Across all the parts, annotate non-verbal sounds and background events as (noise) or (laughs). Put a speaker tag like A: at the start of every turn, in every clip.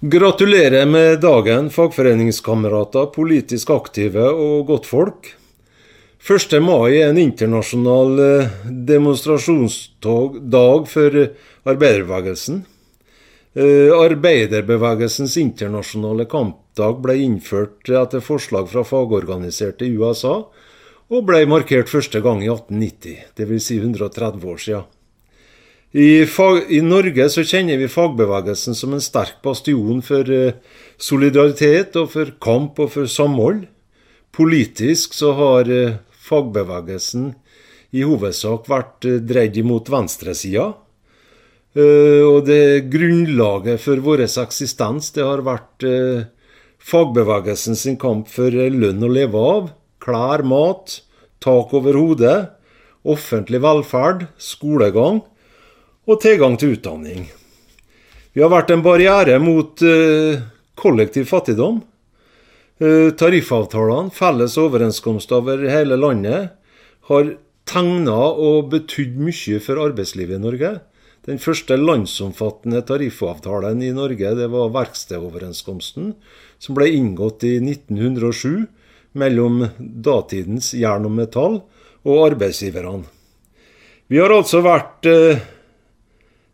A: Gratulerer med dagen, fagforeningskamerater, politisk aktive og godtfolk. 1. mai er en internasjonal eh, demonstrasjonsdag for arbeiderbevegelsen. Eh, arbeiderbevegelsens internasjonale kampdag ble innført etter forslag fra fagorganiserte i USA, og ble markert første gang i 1890, dvs. Si 130 år siden. I, fag, I, Norge så kjenner vi fagbevegelsen som en sterk bastion for eh, solidaritet og for kamp og for samhold. Politisk så har eh, fagbevegelsen i hovedsak vært eh, dreid imot venstresida. Og det grunnlaget for vår eksistens det har vært fagbevegelsen sin kamp for lønn å leve av, klær, mat, tak over hodet, offentlig velferd, skolegang og tilgang til utdanning. Vi har vært en barriere mot uh, kollektiv fattigdom. Uh, tariffavtalene, felles overenskomster over hele landet, har tegna og betydd mye for arbeidslivet i Norge. Den første landsomfattende tariffavtalen i Norge det var verkstedoverenskomsten, som ble inngått i 1907 mellom datidens jern og metall og arbeidsgiverne. Vi har altså vært uh,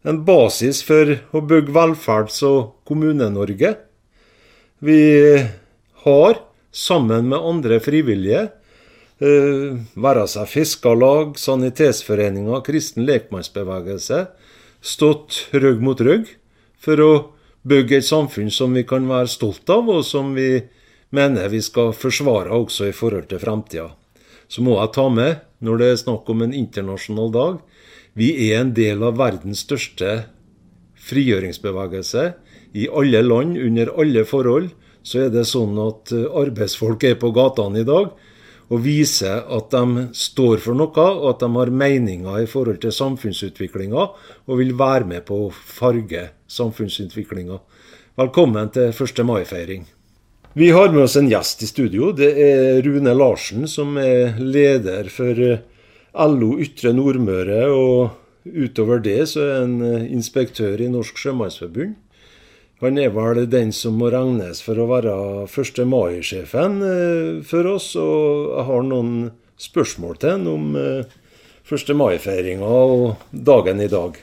A: en basis for å bygge velferds- og Kommune-Norge. Vi har, sammen med andre frivillige, eh, være seg fiskerlag, sanitetsforeninger, kristen lekmannsbevegelse, stått rygg mot rygg for å bygge et samfunn som vi kan være stolt av, og som vi mener vi skal forsvare også i forhold til fremtida. Så må jeg ta med, når det er snakk om en internasjonal dag, vi er en del av verdens største frigjøringsbevegelse. I alle land, under alle forhold, så er det sånn at eh, arbeidsfolk er på gatene i dag og viser at de står for noe, og at de har meninger i forhold til samfunnsutviklinga, og vil være med på å farge samfunnsutviklinga. Velkommen til 1. mai-feiring. Vi har med oss en gjest i studio. Det er Rune Larsen, som er leder for eh, LO Ytre Nordmøre, og utover det så er han eh, inspektør i Norsk Sjømannsforbund. Han er vel den som må regnes for å være 1. mai-sjefen eh, for oss, og jeg har noen spørsmål til han om 1. Eh, mai-feiringa og dagen i dag.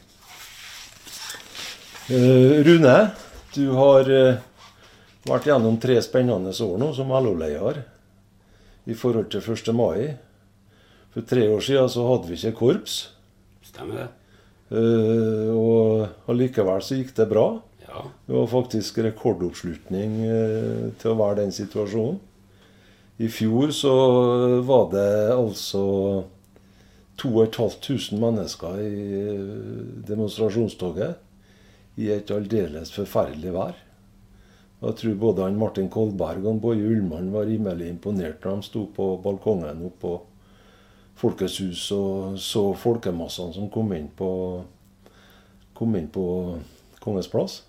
A: Rune, du har vært gjennom tre spennende år nå som LO-leder i forhold til 1. mai. For tre år siden så hadde vi ikke korps.
B: Stemmer det.
A: Uh, og allikevel så gikk det bra.
B: Ja.
A: Det var faktisk rekordoppslutning uh, til å være den situasjonen. I fjor så var det altså 2500 mennesker i demonstrasjonstoget i et aldeles forferdelig vær. Jeg tror både han Martin Kolberg og Boje Ullmann var rimelig imponert når de sto på balkongen oppe på Folkets hus og så folkemassene som kom inn på, kom inn på Kongens plass.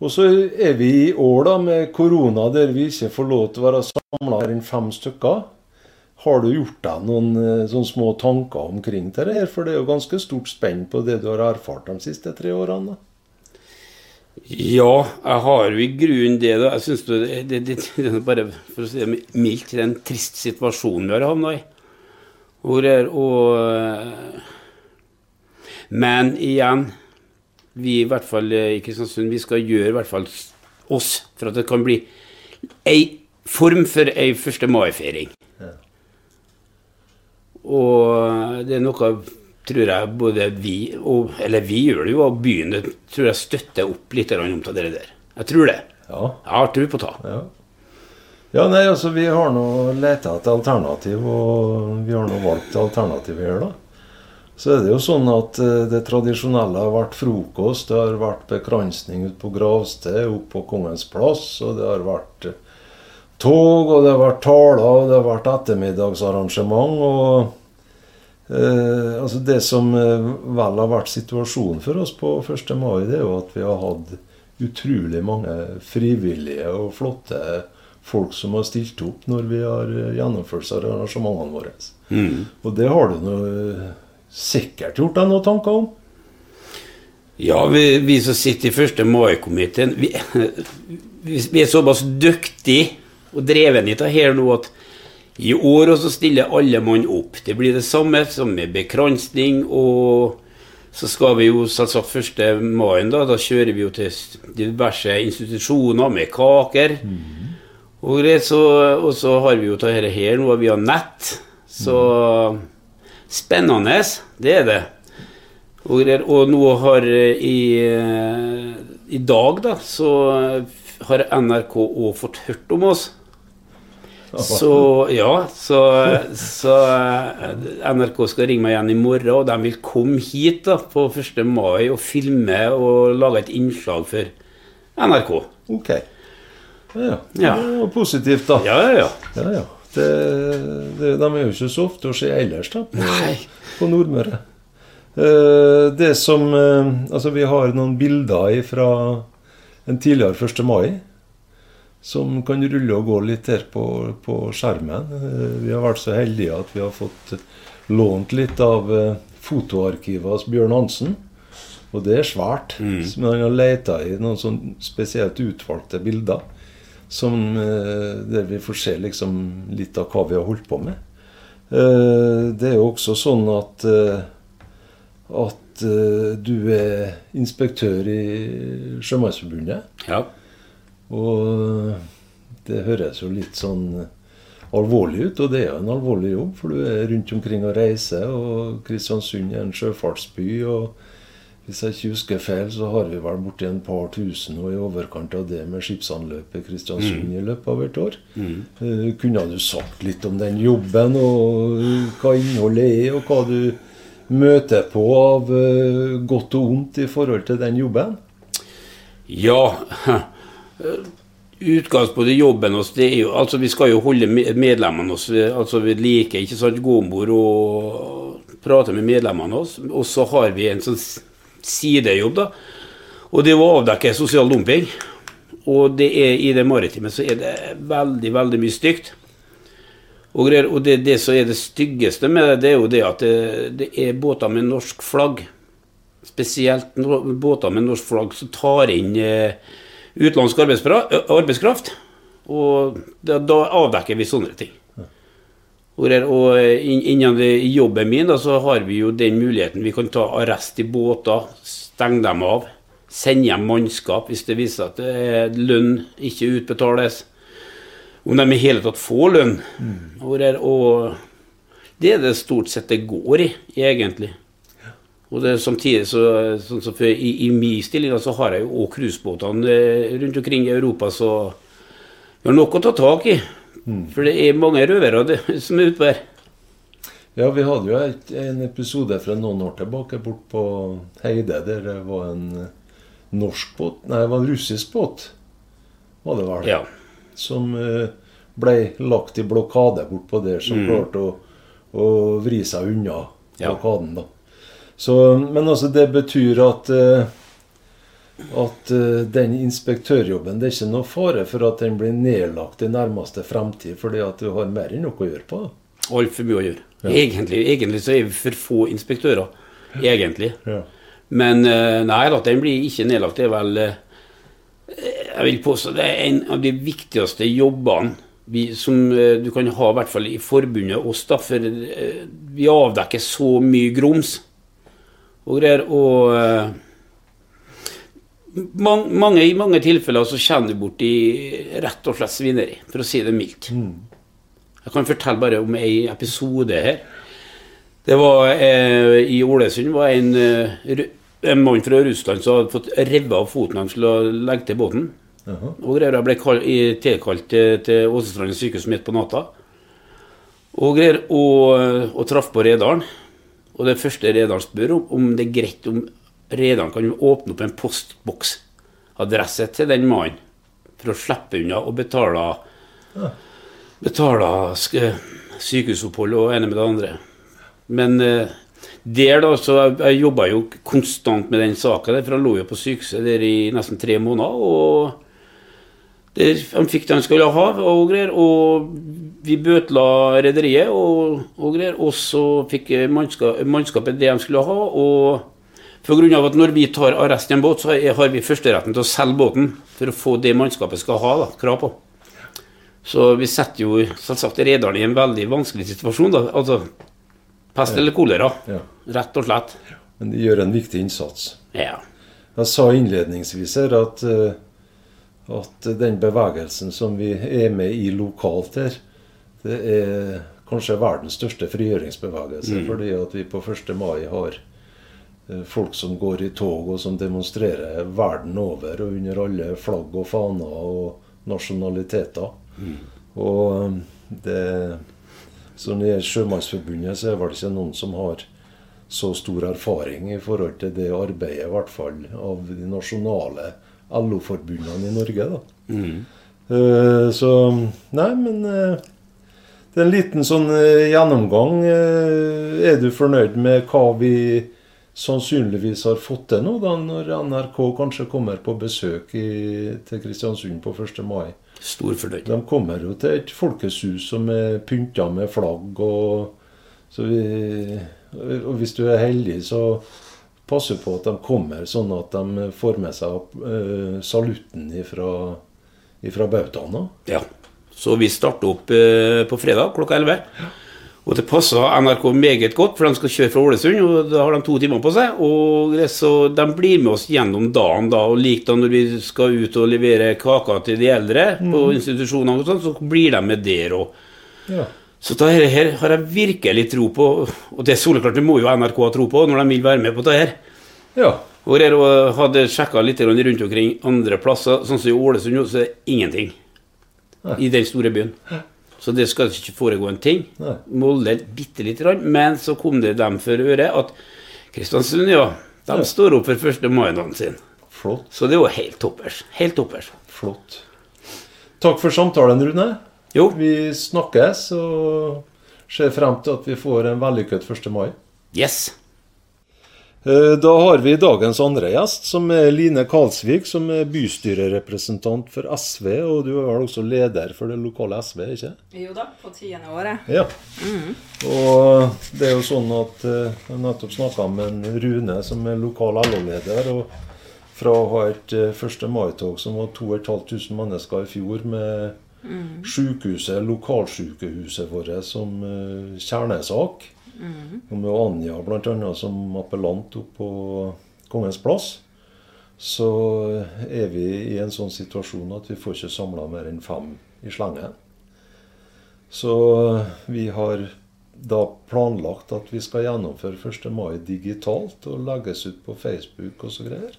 A: Og så er vi i år da med korona der vi ikke får lov til å være samla mer enn fem stykker. Har du gjort deg noen eh, sånne små tanker omkring det her? For det er jo ganske stort spenn på det du har erfart de siste tre årene. da.
B: Ja, jeg har jo i grunnen det. da. Jeg synes det, det, det, det er bare for å si det mildt en trist situasjon vi har havna i. Hvor og, eh, men igjen, vi i hvert fall i Kristiansund, vi skal gjøre i hvert fall oss for at det kan bli ei form for ei 1. mai-feiring. Ja. Og det er noe tror jeg både vi og Eller vi gjør det jo, og byen tror jeg støtter opp litt om det der. Jeg tror det.
A: Ja.
B: Jeg har tro på det.
A: Ja. Ja, nei, altså Vi har nå leta etter alternativ, og vi har nå valgt alternativ her, da. Så er det jo sånn at uh, det tradisjonelle har vært frokost, det har vært bekransning ute på gravsted, oppe på Kongens plass, og det har vært uh, tog, og det har vært taler, og det har vært ettermiddagsarrangement. og eh, altså Det som vel har vært situasjonen for oss på 1. mai, det er jo at vi har hatt utrolig mange frivillige og flotte folk som har stilt opp når vi har eh, gjennomført arrangementene våre.
B: Mm.
A: Og det har du noe, sikkert gjort deg noen tanker om?
B: Ja, vi, vi som sitter i 1. mai-komiteen, (laughs) vi, vi, er såpass dyktige og drevne dette her nå at i år også stiller alle mann opp. Det blir det samme som med bekransning og så skal vi jo selvsagt 1. mai, da, da kjører vi jo til diverse institusjoner med kaker. Mm. Og, så, og, så, har vi jo dette her nå, vi har nett. Så spennende, det er det. Og, og nå har i, i dag, da, så har NRK òg fått hørt om oss. Så ja, så, så, NRK skal ringe meg igjen i morgen, og de vil komme hit da på 1. mai og filme og lage et innslag for NRK.
A: Ok. Ja, ja. Det var positivt, da.
B: Ja, ja, ja.
A: ja, ja. Det, det, de er jo ikke så ofte å se ellers da, på, på Nordmøre. Eh, det som eh, Altså, vi har noen bilder fra en tidligere 1. mai som kan rulle og gå litt her på, på, skjermen. Eh, vi har vært så heldige at vi har fått lånt litt av fotoarkivet Bjørn Hansen. Og det er svært. Mm. Men han har leita i noen sånn spesielt utvalgte bilder. Som, det der vi får se liksom litt av hva vi har holdt på med. Det er jo også sånn at, at du er inspektør i Sjømannsforbundet.
B: Ja.
A: Og det høres jo litt sånn alvorlig ut, og det er jo en alvorlig jobb. For du er rundt omkring og reiser, og Kristiansund er en sjøfartsby. og hvis jeg ikke husker feil, så har vi vel borti en par tusen og i overkant av det med skipsanløpet Kristiansund mm. i løpet av et år. Mm. Uh, kunne du sagt litt om den jobben, og hva innholdet er, og hva du møter på av uh, godt og vondt i forhold til den jobben?
B: Ja, (laughs) Utgangspunktet i jobben oss, det er jo Altså, vi skal jo holde medlemmene oss altså ved like. ikke sant, Gå om bord og prate med medlemmene oss. Og så har vi en sånn sidejobb, da. Og det er å avdekke sosial dumping. Og det er i det maritime så er det veldig, veldig mye stygt. Og, det, det som er det styggeste med det, det er jo det at det, det er båter med norsk flagg. Spesielt båter med norsk flagg som tar inn eh, utenlandsk arbeidskraft. Og da, da, avdekker vi sånne ting. Og, og innen jobben min da, så har vi jo den muligheten. Vi kan ta arrest i båter, stenge dem av, sende hjem mannskap hvis det viser at lønn ikke utbetales. Om de i hele tatt får lønn. Mm. Og, og det er det stort sett det går i, egentlig. Og det, samtidig, så, sånn så for, i, i min stilling så har jeg jo òg cruisebåtene eh, rundt omkring i Europa, så vi har nok å ta tak i. Mm. For det er mange røvere (laughs) som er ute her.
A: Ja, vi hadde jo et, en episode fra noen år tilbake bort på Heide, der det var en eh, norsk båt Nei, det var en russisk båt, var det vel?
B: Ja.
A: Som uh, ble lagt i blokade bortpå der, som mm. klarte å, å vri seg unna blokaden. da. Så, men altså, det betyr at uh, at uh, den inspektørjobben Det er ikke noe fare for at den blir nedlagt i nærmeste fremtid, fordi at du har mer enn nok å gjøre på?
B: Altfor mye å gjøre. Ja. Egentlig, egentlig, så er vi for få inspektører. Egentlig. Ja. Men uh, nei da, den blir ikke nedlagt. Det er vel Jeg vil påstå det er en av de viktigste jobbene vi, som du kan ha, i hvert fall i forbundet oss, da, for vi avdekker så mye grums og greier. Og uh, mange, i mange tilfeller så kommer du borti rett og slett svineri, for å si det mildt. Mm. Jeg kan fortelle bare om ei episode her. Det var eh, I Ålesund var en, uh, en mann fra Russland som hadde fått revet av foten han skulle legge til båten. Uh -huh. Og greier, ble tilkalt til, til Åsestrand sykehus midt på natta. Og greier, og, og traff på rederen. Og det første rederen spør om, om det er greit om rederen kan åpne opp en postboksadresse til den mannen for å slippe unna og betale, ja. betale sykehusopphold og ene med det andre. Men eh, der da, så jeg, jobba jo konstant med den saka, for han lå jo på sykehuset der i nesten tre måneder. og der han fikk det han skulle ha, og greier. Og vi bøtla rederiet og, og, greier. Og så fikk mannskapet det de skulle ha. Og For grunn av at når vi tar arrest i en båt, så har vi førsteretten til å selge båten for å få det mannskapet skal ha da, krav på. Så vi setter jo selvsagt rederen i en veldig vanskelig situasjon. da, Altså pest eller kolera,
A: Ja.
B: rett og slett.
A: Men de gjør en viktig innsats.
B: Ja.
A: Jeg sa innledningsvis her at, eh, at den bevegelsen som vi er med i lokalt her, det er kanskje verdens største frigjøringsbevegelse. Fordi at vi på 1. mai har folk som går i tog og som demonstrerer verden over og under alle flagg og faner og nasjonaliteter. Og eh, det Så når det gjelder Sjømannsforbundet, så er det vel ikke noen som har så stor erfaring i forhold til det arbeidet, i hvert fall av de nasjonale LO-forbundene i Norge. da. Eh, så Nei, men eh, det er en liten sånn eh, gjennomgang. Eh, er du fornøyd med hva vi sannsynligvis har fått til nå, da, når NRK kanskje kommer på besøk i, til Kristiansund på 1. mai?
B: Stor fornøyd.
A: De kommer jo til et folkeshus som er pynta med flagg. Og, så vi, og hvis du er heldig, så passer på at de kommer sånn at de får med seg uh, salutten ifra, bautaen.
B: Ja. Så vi starter opp uh, på fredag klokka 11. Og det passer NRK meget godt, for de skal kjøre fra Ålesund, og da har de to timer på seg. Og så de blir med oss gjennom dagen, da. Og lik da når vi skal ut og levere kaker til de eldre på institusjonene, og sånn, så blir de med der òg.
A: Ja.
B: Så dette her har jeg virkelig tro på, og det er soleklart, det må jo NRK ha tro på når de vil være med på dette her.
A: ja.
B: Og jeg hadde sjekka litt rundt omkring andre plasser, sånn som i Ålesund, så er det ingenting i den store byen. Så det skal ikke foregå en ting.
A: Nei.
B: Molde bitte lite grann. Men så kom det dem for øret at Kristiansund, ja, de står opp for 1. mai-dagen sin.
A: Flott.
B: Så det var helt toppers. Helt toppers.
A: Flott. Takk for samtalen, Rune.
B: Jo,
A: Vi snakkes og ser frem til at vi får en vellykket 1. mai.
B: yes.
A: Eh, Da har vi dagens andre gjest, som er Line Kalsvik, som er bystyrerepresentant for SV. Og du er vel også leder for det lokale SV, ikke
C: Jo da, på tiende året.
A: Ja. Og det er jo sånn at eh, jeg nettopp snakka med en Rune, som er lokal LO-leder. og fra å ha et eh, 1. mai-tog som var 2500 mennesker i fjor, med sykehuset, lokalsykehuset vårt som eh, kjernesak, og med Anja bl.a. som appellant opp på Kongens plass, så er vi i en sånn situasjon at vi får ikke samla mer enn fem i slengen. Så vi har da planlagt at vi skal gjennomføre 1. mai digitalt og legges ut på Facebook og så greier.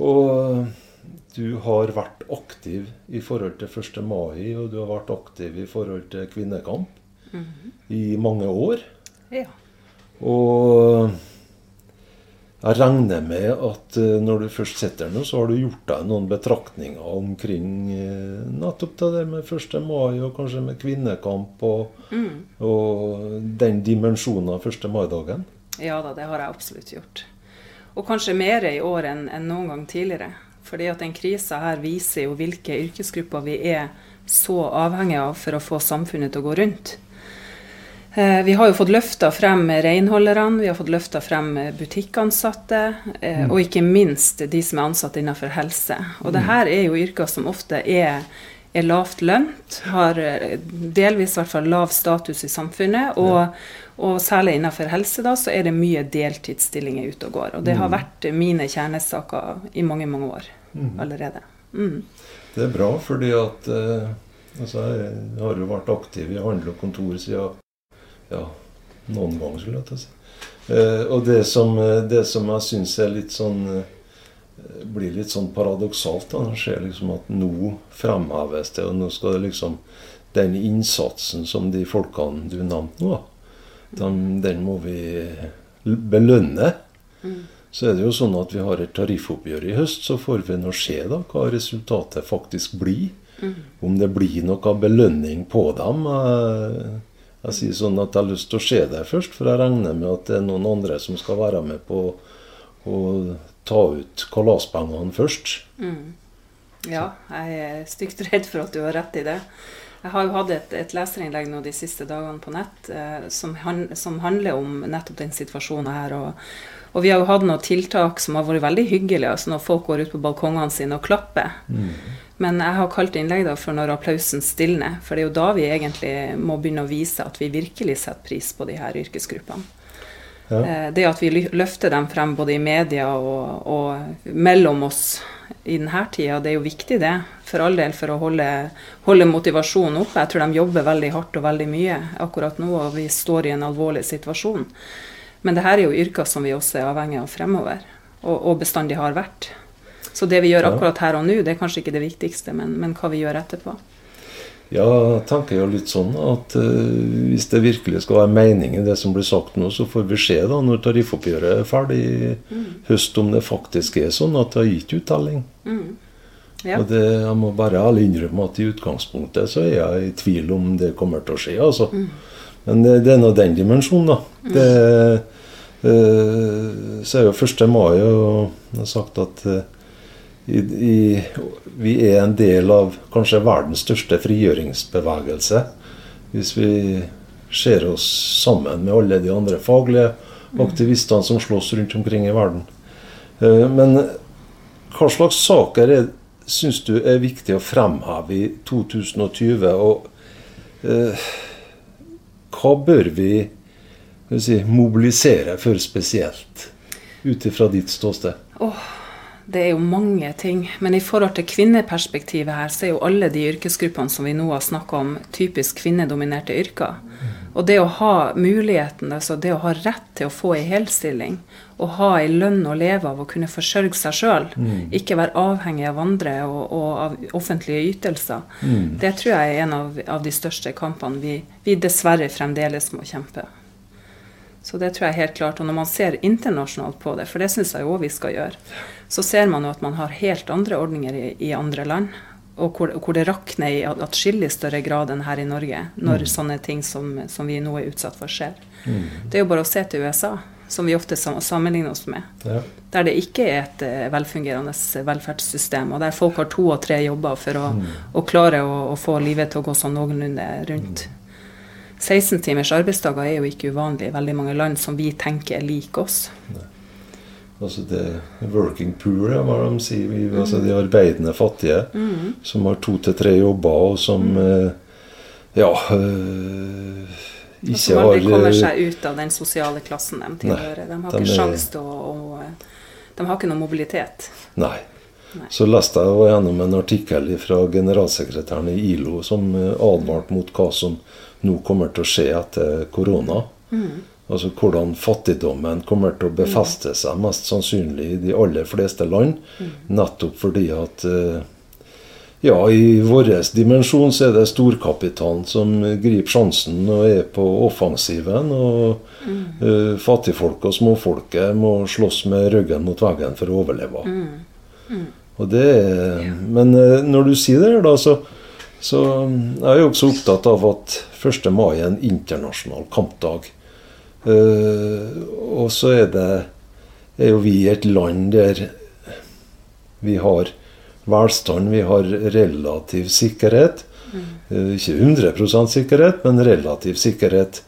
A: Og du har vært aktiv i forhold til 1. mai, og du har vært aktiv i forhold til kvinnekamp i mange år.
C: Ja.
A: Og jeg regner med at eh, når du først sitter nå, så har du gjort deg noen betraktninger omkring eh, nettopp det der med 1. mai, og kanskje med kvinnekamp og, og den dimensjonen av 1. mai-dagen.
C: ja da, det har jeg absolutt gjort. Og kanskje mer i år enn enn noen gang tidligere. Fordi at den krisa her viser jo hvilke yrkesgrupper vi er så avhengige av for å få samfunnet til å gå rundt. Eh, Vi har jo fått løfta frem renholderne, vi har fått løfta frem butikkansatte, mm. og ikke minst de som er ansatt innenfor helse. Og det her er jo yrker som ofte er, er lavt lønt, har eh, delvis i hvert fall lav status i samfunnet, og, og særlig innenfor helse da, så er det mye deltidsstillinger ute og går. Og det har vært mine kjernesaker i mange, mange år allerede. Mm.
A: Det er bra, fordi at eh, altså, jeg har jo vært aktiv i handel og kontor siden ja, noen ganger, skulle jeg til å si. Eh, og det som, eh, det som jeg syns er litt sånn eh, blir litt sånn paradoksalt, da, det skjer liksom at nå fremheves det, og nå skal det liksom Den innsatsen som de folkene du nevnte nå, den, den må vi belønne. Så er det jo sånn at vi har et tariffoppgjør i høst, så får vi nå se da hva resultatet faktisk blir. Om det blir noe belønning på dem. Jeg, jeg sier sånn at jeg har lyst til å se deg først, for jeg regner med at det er noen andre som skal være med på å ta ut kalaspengene først.
C: Ja, jeg er stygt redd for at du har rett i det. Jeg har jo hatt et, et leserinnlegg nå de siste dagene på nett eh, som, han, som handler om nettopp den situasjonen her. Og, Og vi har jo hatt noen tiltak som har vært veldig hyggelige, altså når folk går ut på balkongene sine og klapper. Men jeg har kalt innlegg da for når applausen stilner, for det er jo da vi egentlig må begynne å vise at vi virkelig setter pris på de her yrkesgruppene.
A: Ja.
C: Eh, Det at vi løfter dem frem både i media og, og mellom oss i denne tida, det er jo viktig det. For all del for å holde, holde motivasjonen oppe. Jeg tror de jobber veldig hardt og veldig mye akkurat nå, og vi står i en alvorlig situasjon. Men det her er jo yrker som vi også er avhengig av fremover, og, og bestandig har vært. Så det vi gjør akkurat her og nå, det er kanskje ikke det viktigste, men, men hva vi gjør etterpå.
A: Ja, jeg tenker jo litt sånn at uh, hvis det virkelig skal være mening i det som blir sagt nå, så får vi se da når tariffoppgjøret er ferdig i høst, om det faktisk er sånn at det har gitt uttelling.
C: Ja.
A: Og det, jeg må bare ærlig innrømme at i utgangspunktet så er jeg i tvil om det kommer til å skje, altså. Men det, det er nå den dimensjonen, da. Det, uh, så er jo 1. mai, og jeg har sagt at eh, i, i, vi er en del av kanskje verdens største frigjøringsbevegelse. Hvis vi ser oss sammen med alle de andre faglige aktivistene som slåss rundt omkring i verden. Eh, Men hva slags saker er, syns du er viktig å fremheve i 2020? Og eh, hva bør vi, vi si, mobilisere for spesielt, ut ifra ditt ståsted?
C: Det er jo mange ting. Men i forhold til kvinneperspektivet her, så er jo alle de yrkesgruppene som vi nå har snakka om, typisk kvinnedominerte yrker. Og det å ha muligheten, altså det å ha rett til å få ei helstilling, og ha ei lønn å leve av og kunne forsørge seg sjøl, ikke være avhengig av andre og, og av offentlige ytelser, det tror jeg er en av, av de største kampene vi, vi dessverre fremdeles må kjempe. Så det tror jeg helt klart. Og når man ser internasjonalt på det, for det syns jeg òg vi skal gjøre, så ser man jo at man har helt andre ordninger i, i andre land. Og hvor, hvor det rakner i atskillig større grad enn her i Norge, når sånne ting som, som vi nå er utsatt for, skjer. Det er jo bare å se til USA, som vi ofte sammenligner oss med.
A: Ja.
C: Der det ikke er et eh, velfungerende velferdssystem, og der folk har to og tre jobber for å, å klare å, å få livet til å gå sånn noenlunde rundt. 16 timers arbeidsdager er jo ikke uvanlig i veldig mange land som vi tenker er lik oss.
A: Altså det working poor, ja, hva de sier. Vi, altså de arbeidende fattige som har to til tre jobber, og som eh, ja eh,
C: Og
A: ikke
C: som
A: har
C: aldri kommer
A: eh,
C: seg ut av den sosiale klassen de tilhører. De har
A: de
C: ikke sjans til å, De har ikke noe mobilitet.
A: Nei.
C: Nei.
A: Så leste jeg gjennom en artikkel fra generalsekretæren i ILO som advarte mot hva som nå kommer til å skje etter korona. Altså hvordan fattigdommen kommer til å befeste seg mest sannsynlig i de aller fleste land. Nettopp fordi at eh, ja, i vår dimensjon så er det storkapitalen som griper sjansen og er på offensiven. Og eh, fattigfolk og småfolket må slåss med ryggen mot veggen for å overleve. Og det er, Men uh, når du sier det, da, så, så jeg er jeg også opptatt av at 1. mai er en internasjonal kampdag. Eh, og så er det er jo vi et land der vi har velstand, vi har relativ sikkerhet. Eh, ikke 100% sikkerhet, men relativ sikkerhet.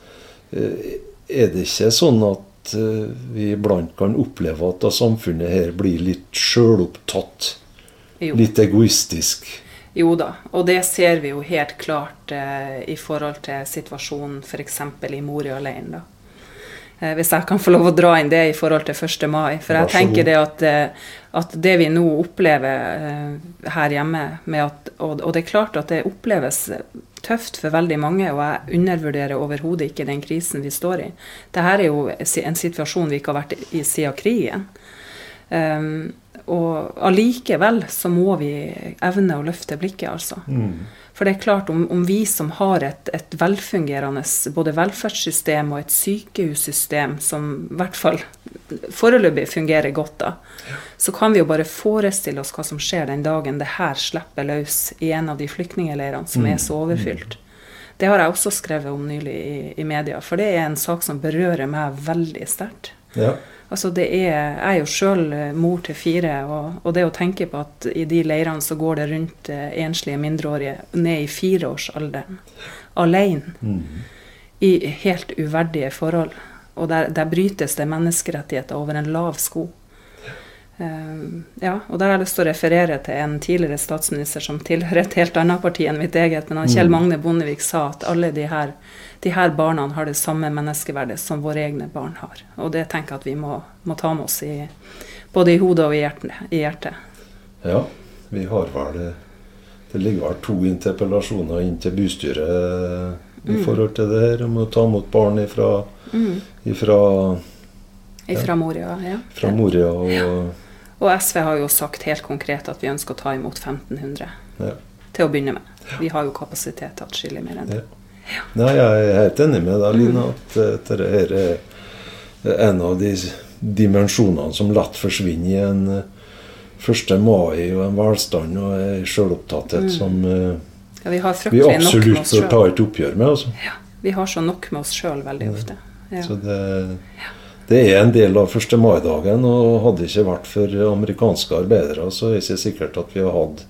A: Eh, er det ikke sånn at vi iblant kan oppleve at samfunnet her blir litt sjølopptatt? Litt egoistisk?
C: Jo da, og det ser vi jo helt klart eh, i forhold til situasjonen f.eks. i Moria-leiren. Eh, hvis jeg kan få lov å dra inn det i forhold til 1. mai. For jeg tenker det at, eh, at det vi nå opplever eh, her hjemme, med at, og, og det er klart at det oppleves tøft for veldig mange, og jeg undervurderer overhodet ikke den krisen vi står i. Dette er jo en situasjon vi ikke har vært i siden krigen. Um, og allikevel så må vi evne å løfte blikket, altså. For det er klart, om, om vi som har et, et velfungerende både velferdssystem og et sykehussystem som i hvert fall foreløpig fungerer godt, da, så kan vi jo bare forestille oss hva som skjer den dagen det her slipper løs i en av de flyktningleirene som er så overfylt. Det har jeg også skrevet om nylig i, i media, for det er en sak som berører meg veldig sterkt.
A: Ja.
C: Altså det er, jeg er jo sjøl mor til fire, og, og det å tenke på at i de leirene så går det rundt eh, enslige mindreårige ned i fireårsalderen alene i helt uverdige forhold. Og der, der brytes det menneskerettigheter over en lav sko. Uh, ja, og der har jeg lyst til å referere til en tidligere statsminister som tilhører et helt annet parti enn mitt eget, men han Kjell
A: Mm.
C: Magne Bondevik sa at alle de her, de her barna har det samme menneskeverdet som våre egne barn har. Og det tenker jeg at vi må, må ta med oss i, både i hodet og i hjertet. I hjertet.
A: Ja, vi har vel Det ligger vel to interpellasjoner inn til bystyret i
C: Mm.
A: forhold til det her om å ta imot barn ifra,
C: Mm.
A: ifra,
C: Fra Moria, ja.
A: fra Moria og
C: Og SV har jo sagt helt konkret at vi ønsker å ta imot 1500.
A: Ja.
C: Til å begynne med. Vi har jo kapasitet til atskillig mer enn det.
A: Ja. Nei, jeg er helt enig med deg, Line, at eh, dette er en av de dimensjonene som lett forsvinner i en eh, 1. mai og en velstand og en selvopptatthet som eh,
C: Ja, vi
A: vi absolutt bør ta et oppgjør med. altså.
C: Vi har så nok med oss sjøl veldig ofte. Ja.
A: Så det, det er en del av 1. mai-dagen, og hadde det ikke vært for amerikanske arbeidere, så er det ikke sikkert at vi har hatt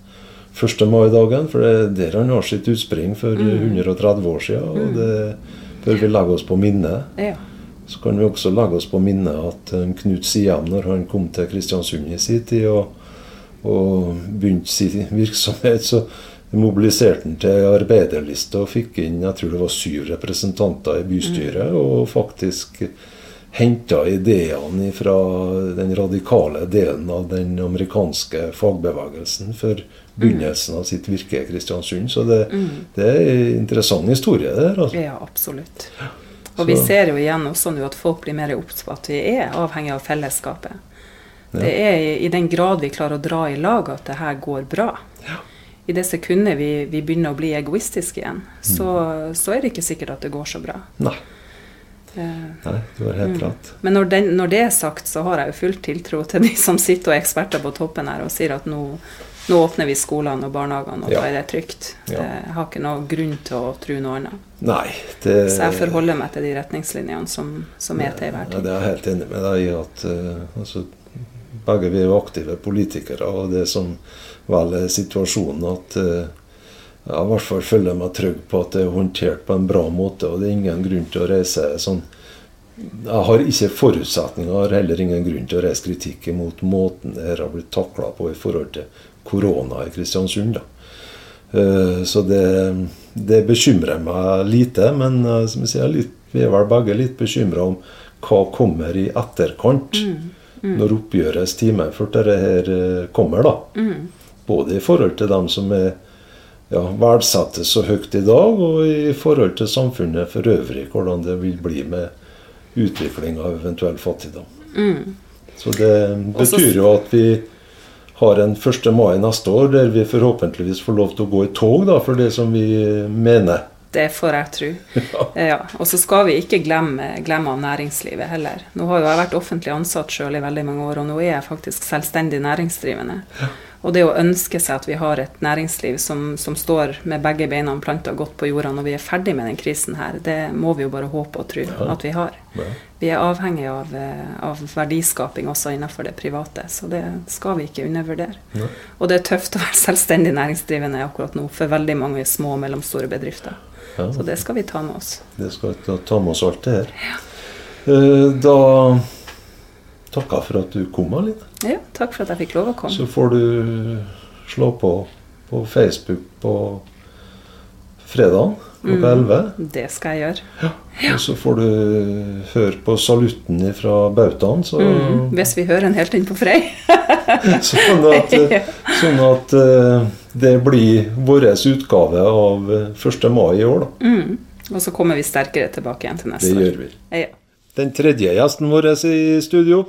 A: 1. mai-dagen, for det er der han har sitt utspring for
C: Mm.
A: 130 år siden, og det bør vi legge oss på minnet.
C: ja.
A: Så kan vi også legge oss på minnet at eh, Knut Siem, når han kom til Kristiansund i sin tid og, og begynte sin virksomhet, så mobiliserte han til arbeiderliste og fikk inn jeg tror det var syv representanter i bystyret. Og faktisk henta ideene fra den radikale delen av den amerikanske fagbevegelsen for begynnelsen av sitt virke i Kristiansund. Så det, det er en interessant historie, det der. altså.
C: ja, absolutt. Og vi ser jo igjen også nå at folk blir mer obs på at vi er avhengig av fellesskapet. Det er i, i den grad vi klarer å dra i lag at det her går bra. I det sekundet vi, vi begynner å bli egoistiske igjen, så, så er det ikke sikkert at det går så bra.
A: Nei,
C: Eh,
A: nei, du har helt rett.
C: Men når, den, når det er sagt, så har jeg jo full tiltro til de som sitter og er eksperter på toppen her og sier at nå, nå åpner vi skolene og barnehagene, og
A: Ja.
C: da er det trygt.
A: Ja.
C: Jeg har ikke noe grunn til å tro noe annet.
A: Nei, det
C: Så jeg forholder meg til de retningslinjene som, som er til enhver
A: Ja, det er jeg helt enig med deg i. at uh, altså, Begge vi er aktive politikere, og det som vel er situasjonen at uh, jeg i hvert fall føler meg trygg på at det er håndtert på en bra måte, og det er ingen grunn til å reise sånn Jeg har ikke forutsetninger, har heller ingen grunn til å reise kritikk mot måten det her har blitt takla på i forhold til korona i Kristiansund. da. Eh, Så det, det bekymrer meg lite, men eh, som jeg sier, litt, vi er vel begge litt bekymra om hva kommer i etterkant. Når oppgjørets time for dette her eh, kommer. da. Både i forhold til dem som er ja, verdsettes så høyt i dag, og i forhold til samfunnet for øvrig. Hvordan det vil bli med utvikling av eventuell fattigdom. Så det betyr jo at vi har en 1. mai neste år der vi forhåpentligvis får lov til å gå i tog da, for det som vi mener.
C: Det får jeg tro. (laughs) Ja. Og så skal vi ikke glemme, glemme næringslivet heller. Nå har jo jeg vært offentlig ansatt sjøl i veldig mange år, og nå er jeg faktisk selvstendig næringsdrivende. Og det å ønske seg at vi har et næringsliv som, som står med begge beina planta godt på jorda når vi er ferdig med den krisen her, det må vi jo bare håpe og tro at vi har.
A: Ja.
C: Vi er avhengig av, eh, av verdiskaping også innenfor det private, så det skal vi ikke undervurdere.
A: Ja.
C: Og det er tøft å være selvstendig næringsdrivende akkurat nå for veldig mange små og mellomstore bedrifter.
A: Ja.
C: Så det skal vi ta med oss.
A: Det skal vi ta med oss alt det her. Eh, Da takker for at du kom, Aline.
C: Ja, takk for at jeg fikk lov å komme.
A: Så får du slå på på Facebook på fredag klokka 11.
C: Det skal jeg gjøre.
A: Ja, Og så får du høre på salutten fra bautaen, så,
C: Mm, hvis vi hører en helt inn på Frei. (laughs)
A: sånn at, (laughs) sånn at eh, det blir vår utgave av eh, 1. mai i år. Da.
C: Mm. Og så kommer vi sterkere tilbake igjen til neste år.
A: Det gjør vi.
C: Ja.
A: Den tredje gjesten vår i studio,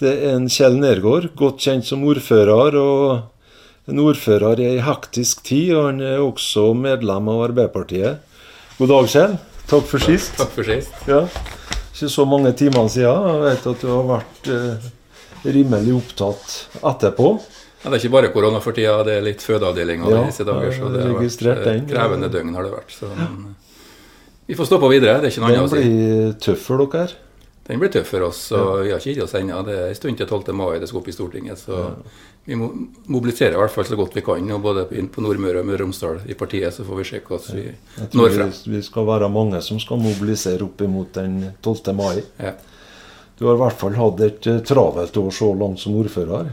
A: det er en Kjell Nergård, godt kjent som ordfører. og En ordfører i ei hektisk tid, og han er også medlem av Arbeiderpartiet. God dag, Kjell. Takk for sist.
D: Takk for sist.
A: Ja. Ikke så mange timer siden. Jeg vet at du har vært eh, rimelig opptatt etterpå.
D: Ja, det er ikke bare korona for tida, det er litt fødeavdelinga
A: Ja,
D: disse dager. Så det har vært eh, krevende døgn har det vært. Så, men, vi får stå på videre, det er ikke noe annet å si.
A: Den blir tøff for dere.
D: den blir tøff for oss. og Vi har ikke gitt oss ennå. Det er en stund til 12. mai det skal opp i Stortinget. Så vi må mobilisere i hvert fall så godt vi kan. og Både på Nordmøre og Møre og Romsdal i partiet, så får vi se hvordan vi
A: Jeg
D: når
A: tror
D: frem.
A: vi, skal være mange som skal mobilisere opp imot den 12. mai.
D: Ja.
A: Du har i hvert fall hatt et eh, travelt år så langt som ordfører.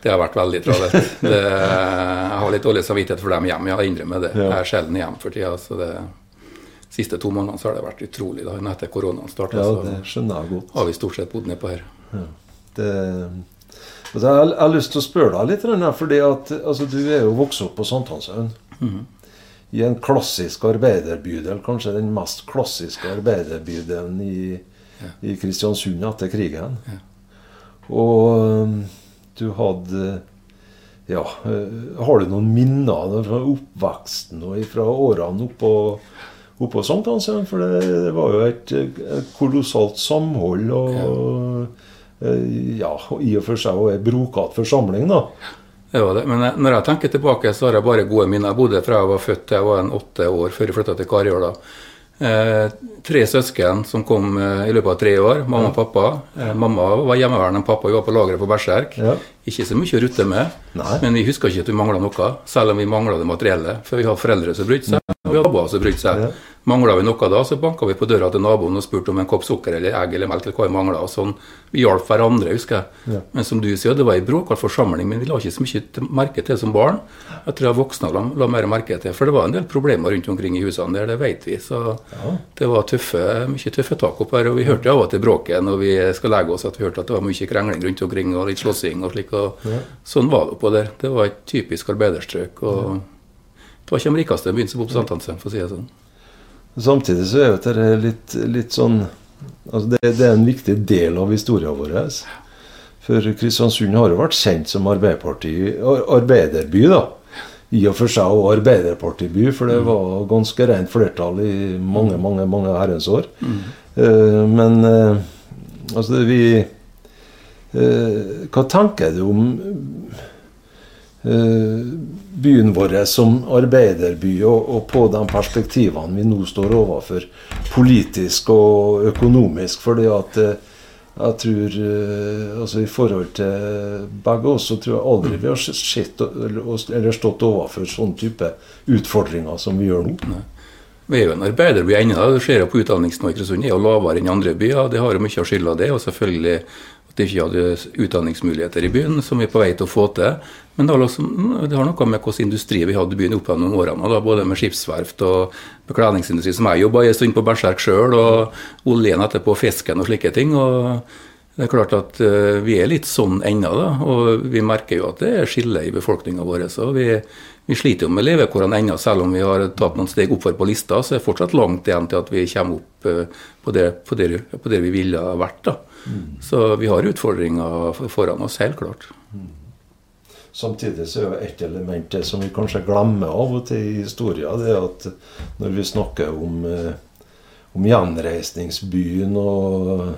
D: Det har vært veldig travelt. Det, (laughs) jeg har litt dårlig samvittighet for dem hjemme, jeg innrømmer det.
A: Ja.
D: Jeg er sjelden hjemme for tida. så det siste to månedene så har det vært utrolig. da, Etter koronaen starta,
A: Ja, det skjønner jeg godt.
D: har vi stort sett bodd nedpå her.
A: Det, altså, jeg, har- jeg har lyst til å spørre deg litt, for fordi at altså, du er jo vokst opp på Sankthanshaugen. I en klassisk arbeiderbydel, kanskje den mest klassiske arbeiderbydelen i, i Kristiansund etter krigen. Og um, du hadde Ja, eh, har du noen minner fra oppveksten og fra årene oppå, oppå Sankthanshaugen? For det, det var jo et, et kolossalt samhold og eh, ja, i og for seg og en brokete forsamling, da.
D: Det var det. Men jeg- når jeg tenker tilbake, så har jeg bare gode minner. Jeg bodde fra jeg var født til jeg var en åtte år, før jeg flytta til Karjåla. Eh, tre søsken som kom eh, i løpet av tre år. Mamma og pappa. Eh, mamma var hjemmeværende, pappa var på lageret på Berserk.
A: Ja.
D: Ikke så mye å rutte med,
A: Nei.
D: men vi huska ikke at vi mangla noe. Selv om vi mangla det materielle. For vi hadde foreldre som brydde seg, og vi hadde naboer som brydde seg.
A: Ja.
D: Mangla vi noe da, så banka vi på døra til naboen og spurte om en kopp sukker eller egg eller melk. eller hva vi og sånn. Vi hjalp hverandre, husker jeg.
A: Ja.
D: Men som du sier, det var ei bråkete forsamling, men vi la ikke så mye merke til som barn. Jeg tror jeg voksne la, la mer merke til, for det var en del problemer rundt omkring i husene der, det vet vi. Så det var tøffe, mye tøffe tak opp her. Og vi hørte av og til bråket når vi skal legge oss, at vi hørte at det var mye krengling rundt omkring og litt slåssing og slik. og Sånn var det oppå der. Det var et typisk arbeiderstrøk. og Det var ikke de rikeste byen som bodde på Sankthanshaugen, for å si det sånn.
A: Samtidig så er dette litt, litt sånn altså det, det er en viktig del av historien vår. For Kristiansund har jo vært kjent som arbeiderby, da. I og for seg og arbeiderpartiby, for det var ganske rent flertall i mange, mange mange herrens år. Eh, men eh, altså det vi eh, Hva tenker du om byen vår som arbeiderby, og, og på de perspektivene vi nå står overfor, politisk og økonomisk. fordi at eh, jeg tror eh, altså I forhold til begge oss, så tror jeg aldri vi har sett eller, stått overfor sånn type utfordringer som vi gjør nå.
D: Vi er jo en arbeiderby ennå. Det ser jo på utdanningsnivået i Kristiansund er jo lavere enn andre byer. Det har jo mye av skylda det. Og selvfølgelig at de ikke hadde utdanningsmuligheter i byen, som vi er på vei til å få til. Men det har, også, det har noe med hvilken industri vi hadde i byen opp gjennom årene. Da, både med skipsverft og bekledningsindustri, som jeg jobba en stund på Berserk sjøl, og oljen etterpå, fisken og slike ting. og det er klart at eh, vi er litt sånn ennå, da. Og vi merker jo at det er skille i befolkninga vår. Så vi, vi sliter jo med levekårene ennå, selv om vi har tatt noen steg oppover på lista. Så er det fortsatt langt igjen til at vi kommer opp eh, på det, på det, på det vi ville ha vært. da. Så vi har utfordringer foran oss, helt klart.
A: Samtidig så er jo et element det som vi kanskje glemmer av og til i historien, det er at når vi snakker om, eh, om gjenreisningsbyen og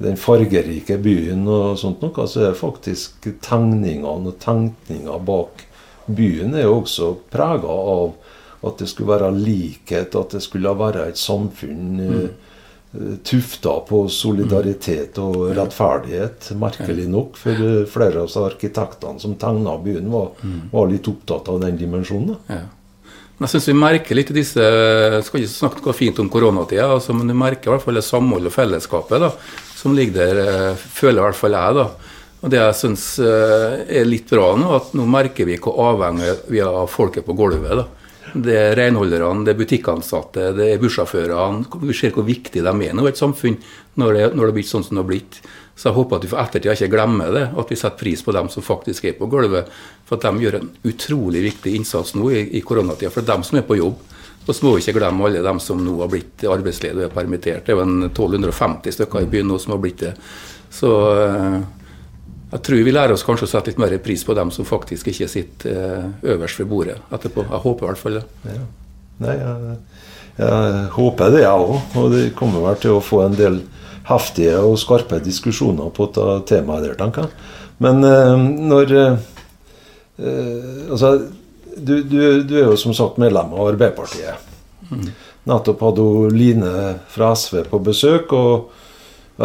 A: den fargerike byen og sånt noe, så er faktisk tegningene og tenkninga bak byen er jo også prega av at det skulle være likhet, at det skulle være et samfunn eh, eh, tufta på solidaritet og rettferdighet, merkelig nok. For eh, flere av arkitektene som tegna byen, var, var litt opptatt av den dimensjonen.
D: Ja. Men jeg synes vi merker litt disse skal ikke snakke noe fint om koronatida, altså, men du merker i hvert fall det samholdet og fellesskapet da, som ligger der, eh, føler i hvert fall jeg. da. Og Det jeg syns er litt bra nå, at nå merker vi hvor avhengig vi er av folket på gulvet. da. Det er renholderne, det er butikkansatte, det er bussjåførene. Vi ser hvor viktig de er nå i et samfunn når det, når det blitt sånn som det har blitt. Så jeg håper at vi for ettertida ikke glemmer det, at vi setter pris på dem som faktisk er på gulvet. For at de gjør en utrolig viktig innsats nå i, i koronatida. For dem som er på jobb. Og så må vi ikke glemme alle dem som nå har blitt arbeidsledige og er permittert. Det er jo en 1250 stykker i byen nå som har blitt det. Så eh, jeg tror vi lærer oss kanskje å sette litt mer pris på dem som faktisk ikke sitter eh, øverst ved bordet etterpå. Jeg håper i hvert fall det.
A: Ja. Nei, jeg, jeg håper det, jeg òg. Og det kommer vel til å få en del heftige og skarpe diskusjoner på temaet der, tenker jeg. Men eh, når eh, Altså, du, du, du er jo som sagt medlem av Arbeiderpartiet. Nettopp hadde Line fra SV på besøk. og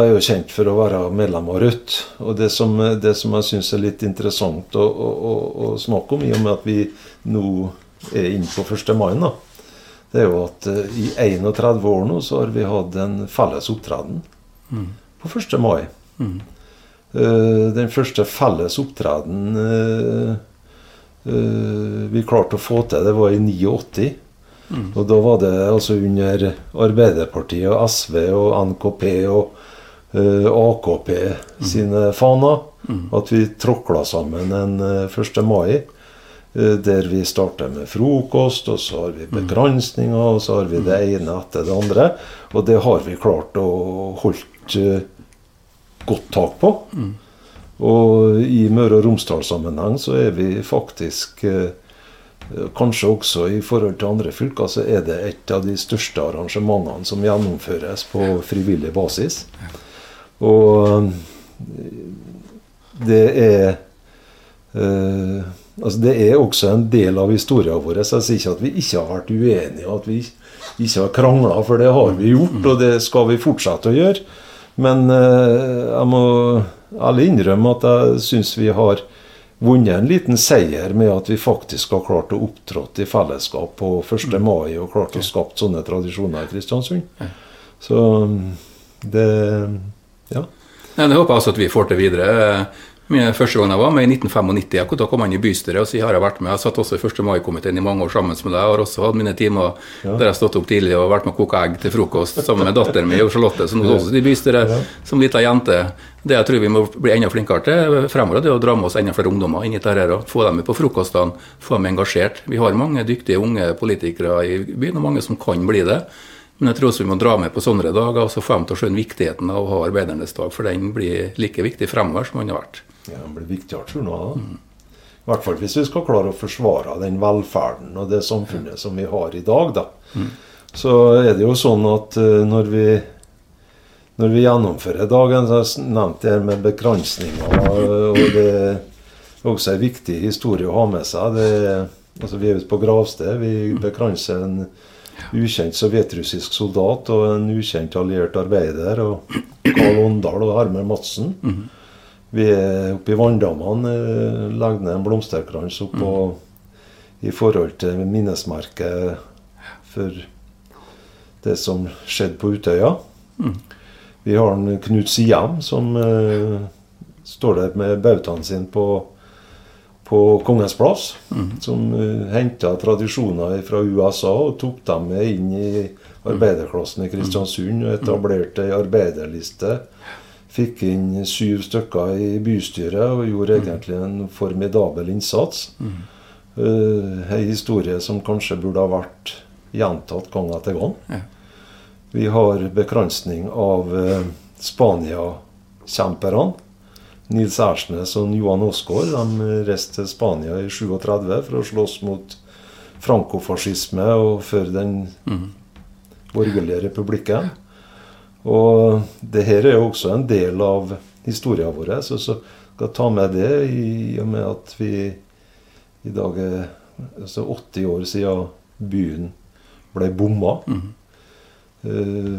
A: er jo kjent for å være medlem av Rødt. Og det som, det som jeg syns er litt interessant å, å, å, snakke om, i og med at vi nå er inne på 1. mai, da, det er jo at uh, i 31 år nå så har vi hatt en felles opptreden mm. på 1. mai. Mm. Uh, den første felles opptreden uh, vi klarte å få til, det var i 89. Mm. Og da var det altså under Arbeiderpartiet og SV og NKP og AKP sine faner mm. at vi tråkla sammen en 1. mai. Der vi starter med frokost, og så har vi begransninger, og så har vi det ene etter det andre. Og det har vi klart å holdt godt tak på. Mm. Og i Møre og Romsdal-sammenheng så er vi faktisk Kanskje også i forhold til andre fylker så er det et av de største arrangementene som gjennomføres på frivillig basis. Og det er eh, Altså Det er også en del av historien vår. Jeg sier ikke at vi ikke har vært uenige, at vi ikke har krangla, for det har vi gjort, og det skal vi fortsette å gjøre. Men eh, jeg må ærlig innrømme at jeg syns vi har vunnet en liten seier med at vi faktisk har klart å opptrådt i fellesskap på 1. mai og klart å skapt sånne tradisjoner i Kristiansund. Så det Ja.
D: Ja, det håper jeg også at vi får til videre. Min første gang jeg var med, i 1995, da kom han i bystyret, og så har jeg vært med. Jeg satt også i 1. mai-komiteen i mange år sammen med deg. Jeg har også hatt mine timer ja. der jeg har stått opp tidlig og vært med å koke egg til frokost sammen med datteren min og Charlotte, som også sitter i bystyret ja. som lita jente. Det jeg tror vi må bli enda flinkere til fremover, det er å dra med oss enda flere ungdommer inn i dette. og Få dem med på frokostene, få dem engasjert. Vi har mange dyktige unge politikere i byen, og mange som kan bli det. Men jeg tror også vi må dra med på sånne dager og så få dem til å skjønne viktigheten av å ha arbeidernes dag, for den blir like viktig fremover som den har vært.
A: Ja, Den blir viktigere, tror jeg. Mm. I hvert fall hvis vi skal klare å forsvare den velferden og det samfunnet som vi har i dag. da. Mm. Så er det jo sånn at uh, når vi når vi gjennomfører dagen, så har jeg nevnt det her med bekransninger. Og det er også en viktig historie å ha med seg. Det, altså vi er ute på gravsted. Vi mm. bekranser en ukjent sovjetrussisk soldat og en ukjent alliert arbeider. Og Karl Åndal og Hermer Madsen. Mm. Vi er oppe i Vanndammene. Eh, legger ned en blomsterkrans oppå i forhold til minnesmerket for det som skjedde på Utøya. Mm. Vi har en Knut Siem som uh, står der med bautaen sin på på Kongens plass, mm. som uh, eh, henta tradisjoner fra USA og tok dem med inn i arbeiderklassen i Kristiansund og etablerte ei arbeiderliste. Fikk inn syv stykker i bystyret og gjorde mm. egentlig en formidabel innsats. Mm. Uh, ei historie som kanskje burde ha vært gjentatt gang etter gang. Ja. Vi har bekransning av uh, Spania-kjemperne Nils Ersnes og Johan Osgaard de reiste til Spania i 37 for å slåss mot frankofascisme og for den mm. borgerlige republikken. Og det her er jo også en del av historien vår. Så, så skal ta med det i og med at vi i dag er altså 80 år siden byen ble bomma mm.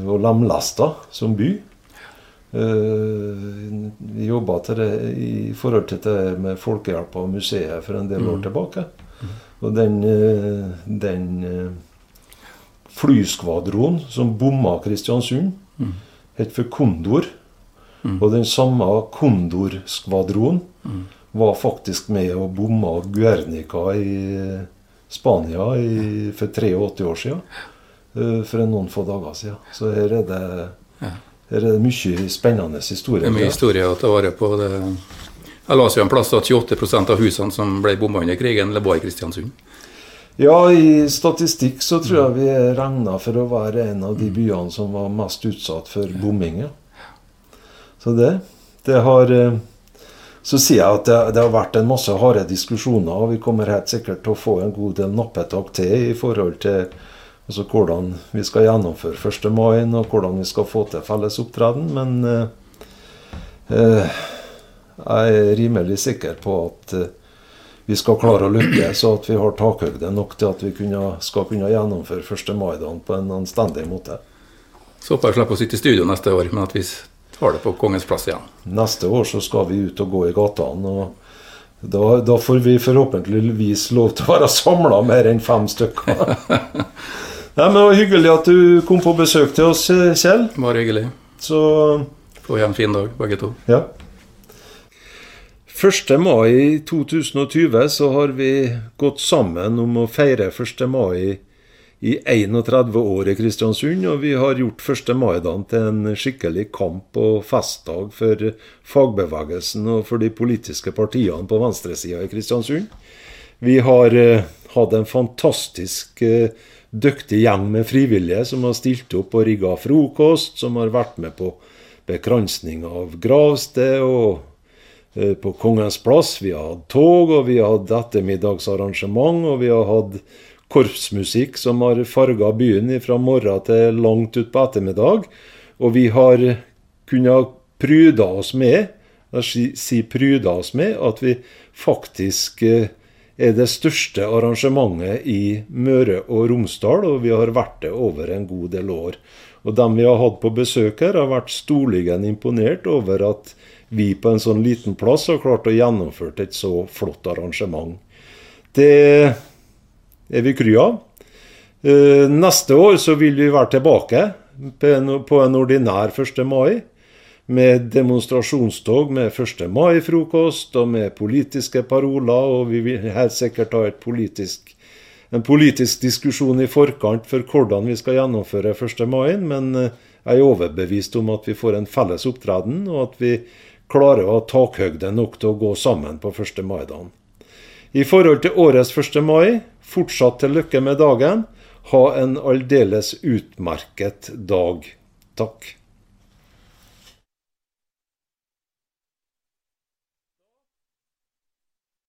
A: og lemlesta som by. Eh, vi jobba til det i forhold til det med Folkehjelpa og museet for en del år mm. tilbake. Og den, eh, den eh, flyskvadronen som bomma Kristiansund, mm. het for Kondor. Mm. Og den samme Kondor-skvadronen var faktisk med og bomma Guernica i Spania i, for 83 år siden. For noen få dager siden. Så her er det her er det mye spennende historie.
D: Det er mye historie å ta vare på. Det. Jeg leste jo en plass at 28% av husene som ble bomba under krigen, var i Kristiansund.
A: Ja, i statistikk så tror jeg vi er regna for å være en av de byene som var mest utsatt for bombing. Så det, det har eh, Så sier jeg at det, det, har vært en masse harde diskusjoner, og vi kommer helt sikkert til å få en god del nappetak til i forhold til Altså hvordan vi skal gjennomføre 1. mai, og hvordan vi skal få til felles opptreden. Men eh, eh, jeg er rimelig sikker på at eh, vi skal klare å lykkes, og at vi har takhøyde nok til at vi kunne, skal kunne gjennomføre 1. mai-dagen på en anstendig måte.
D: Så håper jeg slipper å sitte i studio neste år, men at vi tar det på Kongens plass igjen.
A: Neste år så skal vi ut og gå i gatene. og da, da får vi forhåpentligvis lov til å være samla mer enn fem stykker. (laughs) Nei, men Det var hyggelig at du kom på besøk til oss, Kjell.
D: Bare hyggelig.
A: Så
D: Få en fin dag, begge to.
A: ja. 1. mai 2020 så har vi gått sammen om å feire 1. mai i 31 år i Kristiansund, og vi har gjort 1. mai-dagen til en skikkelig kamp- og festdag for fagbevegelsen og for de politiske partiene på venstresida i Kristiansund. Vi har eh, hatt en fantastisk eh, dyktig gjeng med frivillige som har stilt opp og rigga frokost, som har vært med på bekransning av gravsted og eh, på Kongens plass. Vi har hatt tog, og vi har hatt ettermiddagsarrangement, og vi har hatt korpsmusikk som har farga byen fra morgen til langt utpå ettermiddag. Og vi har kunnet pryda oss med, jeg sier si pryda oss med, at vi faktisk eh, er det største arrangementet i Møre og Romsdal, og vi har vært det over en god del år. Og dem vi har hatt på besøk her, har vært storligen imponert over at vi på en sånn liten plass har klart å gjennomføre et så flott arrangement. Det er vi kry av. Eh, Neste år så vil vi være tilbake på en ordinær 1. mai. Med demonstrasjonstog med 1. mai-frokost og med politiske paroler. Og vi vil helt sikkert ha politisk, en politisk diskusjon i forkant for hvordan vi skal gjennomføre 1. mai. Men eh, jeg er overbevist om at vi får en felles opptreden, og at vi klarer å ha takhøyde nok til å gå sammen på 1. mai-dagen. I forhold til årets 1. mai, fortsatt til lykke med dagen. Ha en aldeles utmerket dag. Takk.